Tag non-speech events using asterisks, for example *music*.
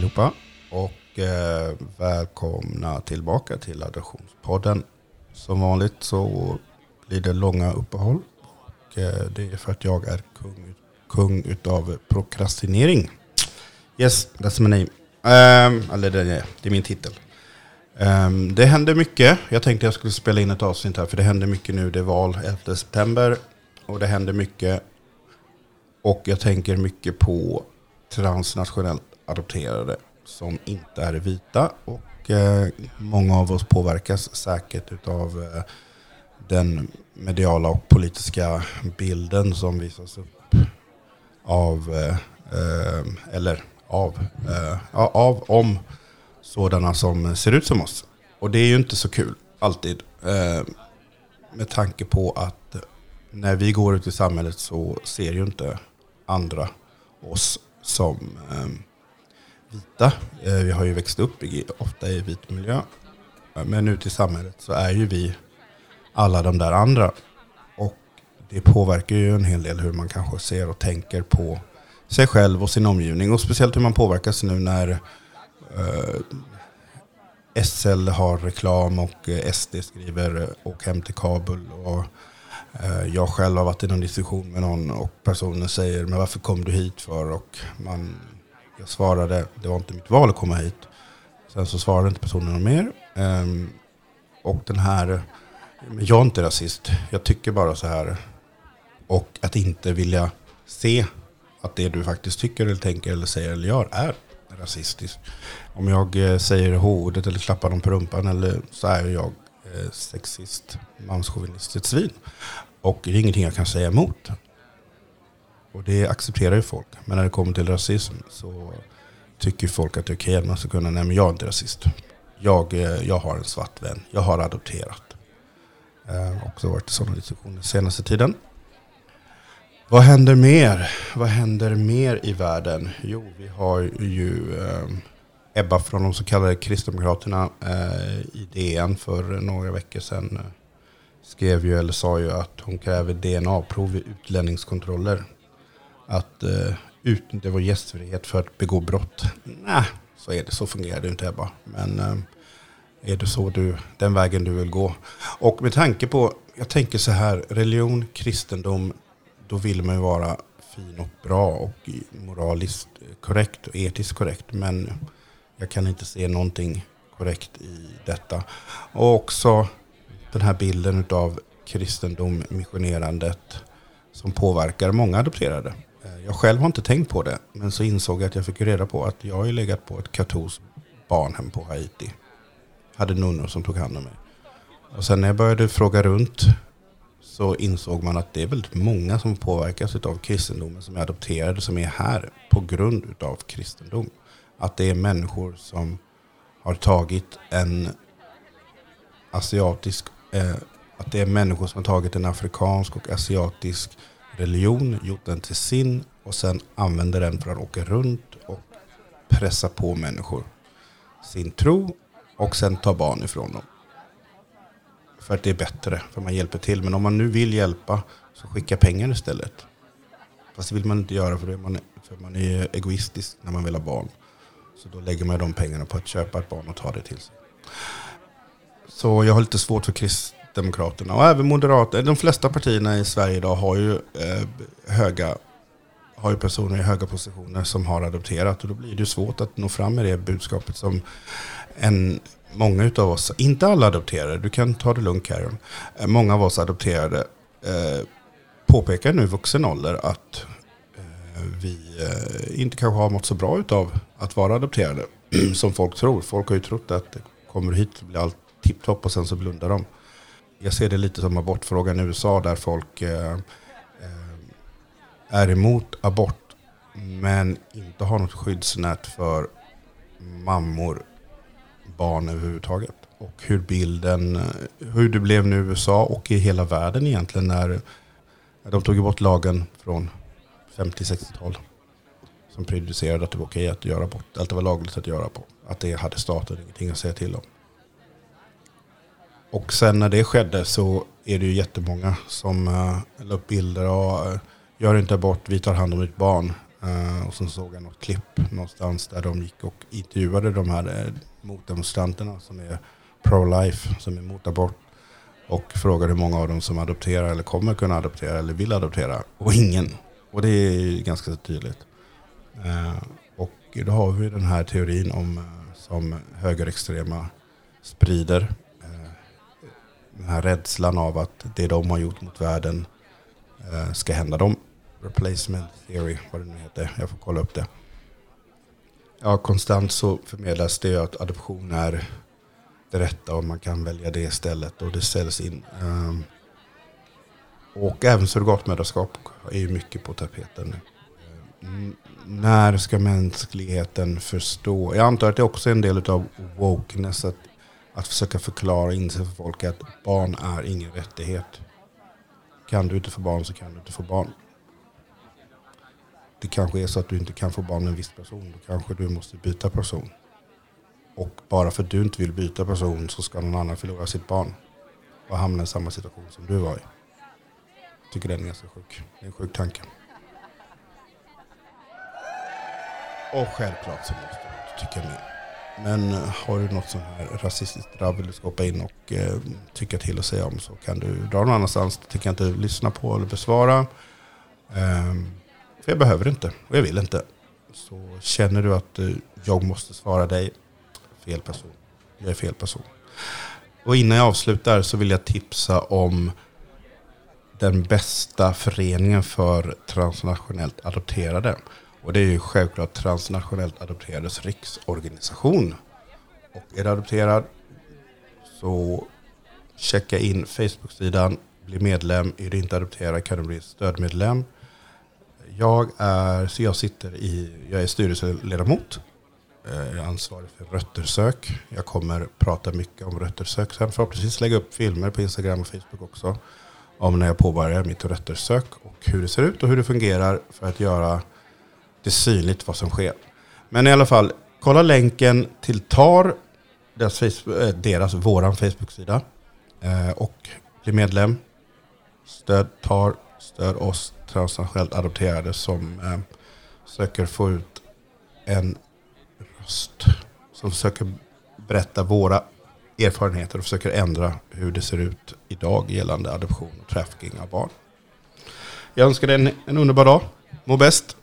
allihopa och eh, välkomna tillbaka till Adoptionspodden. Som vanligt så blir det långa uppehåll. Och, eh, det är för att jag är kung, kung utav prokrastinering. Yes, that's my name. Um, eller det är, det är min titel. Um, det händer mycket. Jag tänkte jag skulle spela in ett avsnitt här för det händer mycket nu. Det är val 11 september och det händer mycket. Och jag tänker mycket på transnationellt adopterade som inte är vita. Och eh, många av oss påverkas säkert av eh, den mediala och politiska bilden som visas upp av, eh, eh eller av, eh, av, om sådana som ser ut som oss. Och det är ju inte så kul, alltid. Eh, med tanke på att när vi går ut i samhället så ser ju inte andra oss som eh, vita. Eh, vi har ju växt upp i, ofta i vit miljö. Eh, men ute i samhället så är ju vi alla de där andra. Och det påverkar ju en hel del hur man kanske ser och tänker på sig själv och sin omgivning. Och speciellt hur man påverkas nu när eh, SL har reklam och eh, SD skriver åk hem till Kabul. Och Eh, jag själv har varit i någon diskussion med någon och personen säger men varför kom du hit för? Och man, jag svarade det var inte mitt val att komma hit. Sen så svarade inte personen något mer. Ehm, och den här, jag är inte rasist, jag tycker bara så här. Och att inte vilja se att det du faktiskt tycker eller tänker eller säger eller gör är rasistiskt. Om jag eh, säger h-ordet eller klappar dem på rumpan eller så är jag eh, sexist, manschauvinistiskt svin. Och det är ingenting jag kan säga emot. Och det accepterar ju folk. Men när det kommer till rasism så tycker folk att det är okej att man ska kunna, nej men jag är inte rasist. Jag, eh, jag har en svart vän, jag har adopterat. Eh, också varit i sådana diskussioner senaste tiden. Vad händer mer? Vad händer mer i världen? Jo, vi har ju eh, Ebba från de så kallade Kristdemokraterna eh, i DN för några veckor sedan eh, skrev ju, eller sa ju att hon kräver DNA-prov i utlänningskontroller. Att eh, utnyttja vår gästfrihet för att begå brott. Nej, så är det. Så fungerar det inte Ebba. Men eh, är det så du, den vägen du vill gå? Och med tanke på, jag tänker så här, religion, kristendom, då vill man ju vara fin och bra och moraliskt korrekt och etiskt korrekt. Men jag kan inte se någonting korrekt i detta. Och också den här bilden av kristendom, missionerandet som påverkar många adopterade. Eh, jag själv har inte tänkt på det, men så insåg jag att jag fick reda på att jag har legat på ett katolskt barnhem på Haiti. Hade nunnor som tog hand om mig. Och sen när jag började fråga runt så insåg man att det är väldigt många som påverkas av kristendomen som är adopterade som är här på grund av kristendom. Att det är människor som har tagit en asiatisk, eh, att det är människor som har tagit en afrikansk och asiatisk religion, gjort den till sin och sen använder den för att åka runt och pressa på människor sin tro och sen ta barn ifrån dem. För att det är bättre, för man hjälper till. Men om man nu vill hjälpa så skicka pengar istället. Fast det vill man inte göra för, man, för man är egoistisk när man vill ha barn. Så då lägger man de pengarna på att köpa ett barn och ta det till sig. Så jag har lite svårt för Kristdemokraterna och även Moderaterna. De flesta partierna i Sverige idag har ju eh, höga har ju personer i höga positioner som har adopterat och då blir det svårt att nå fram med det budskapet som en, många av oss, inte alla adopterade, du kan ta det lugnt Karin, eh, många av oss adopterade eh, påpekar nu i vuxen ålder att eh, vi eh, inte kanske har mått så bra av att vara adopterade. *clears throat* Som folk tror. Folk har ju trott att det kommer hit så blir allt tipptopp och sen så blundar de. Jag ser det lite som abortfrågan i USA där folk eh, eh, är emot abort men inte har något skyddsnät för mammor, barn överhuvudtaget. Och hur bilden, eh, hur det blev nu i USA och i hela världen egentligen när de tog bort lagen från 50-60-tal. Som prejudicerade att det var okej att göra abort. att det var lagligt att göra abort. Att det hade staten ingenting att säga till om. Och sen när det skedde så är det ju jättemånga som uh, la upp bilder och uh, gör inte abort, vi tar hand om ditt barn. Uh, och sen såg jag något klipp någonstans där de gick och intervjuade de här uh, motdemonstranterna som är pro-life, som är mot abort. Och frågade hur många av dem som adopterar eller kommer kunna adoptera eller vill adoptera. Och ingen. Och det är ganska tydligt. Uh, och då har vi den här teorin om, som högerextrema sprider. Den här rädslan av att det de har gjort mot världen eh, ska hända dem replacement theory, vad det nu heter. Jag får kolla upp det. Ja, konstant så förmedlas det att adoption är det rätta och man kan välja det istället och det ställs in. Ehm, och även surrogatmödraskap är ju mycket på tapeten nu. Ehm, när ska mänskligheten förstå? Jag antar att det också är en del av wokeness att, att försöka förklara in sig för folk att barn är ingen rättighet. Kan du inte få barn så kan du inte få barn det kanske är så att du inte kan få barn med en viss person. Då kanske du måste byta person. Och bara för att du inte vill byta person så ska någon annan förlora sitt barn. Och hamna i samma situation som du var i. Jag tycker den är ganska sjuk. Det är en sjuk tanke. Och självklart så måste du tycka mer. Men eh, har du något sånt här rasistiskt drabb vill du skapa in och eh, tycka till och säga om så kan du dra någon annanstans. Det kan jag inte lyssna på eller besvara. Eh, för jag behöver inte och jag vill inte. Så känner du att eh, jag måste svara dig, fel person. Jag är fel person. Och innan jag avslutar så vill jag tipsa om den bästa föreningen för transnationellt adopterade. Och det är ju självklart Transnationellt Adopterades riksorganisation. Och är du adopterad så checka in Facebook-sidan, bli medlem. Är du inte adopterad kan du bli stödmedlem. Jag, är, så jag sitter i, jag är styrelseledamot. Eh, jag är ansvarig för röttersök. Jag kommer prata mycket om röttersök sen. Förhoppningsvis lägga upp filmer på Instagram och Facebook också. Om när jag påbörjar mitt röttersök och hur det ser ut och hur det fungerar för att göra det är synligt vad som sker. Men i alla fall, kolla länken till TAR, deras, Facebook, eh, deras våran Facebook-sida. Eh, och bli medlem. Stöd TAR, stöd oss transnationellt adopterade som eh, söker få ut en röst. Som försöker berätta våra erfarenheter och försöker ändra hur det ser ut idag gällande adoption och trafficking av barn. Jag önskar dig en, en underbar dag. Må bäst.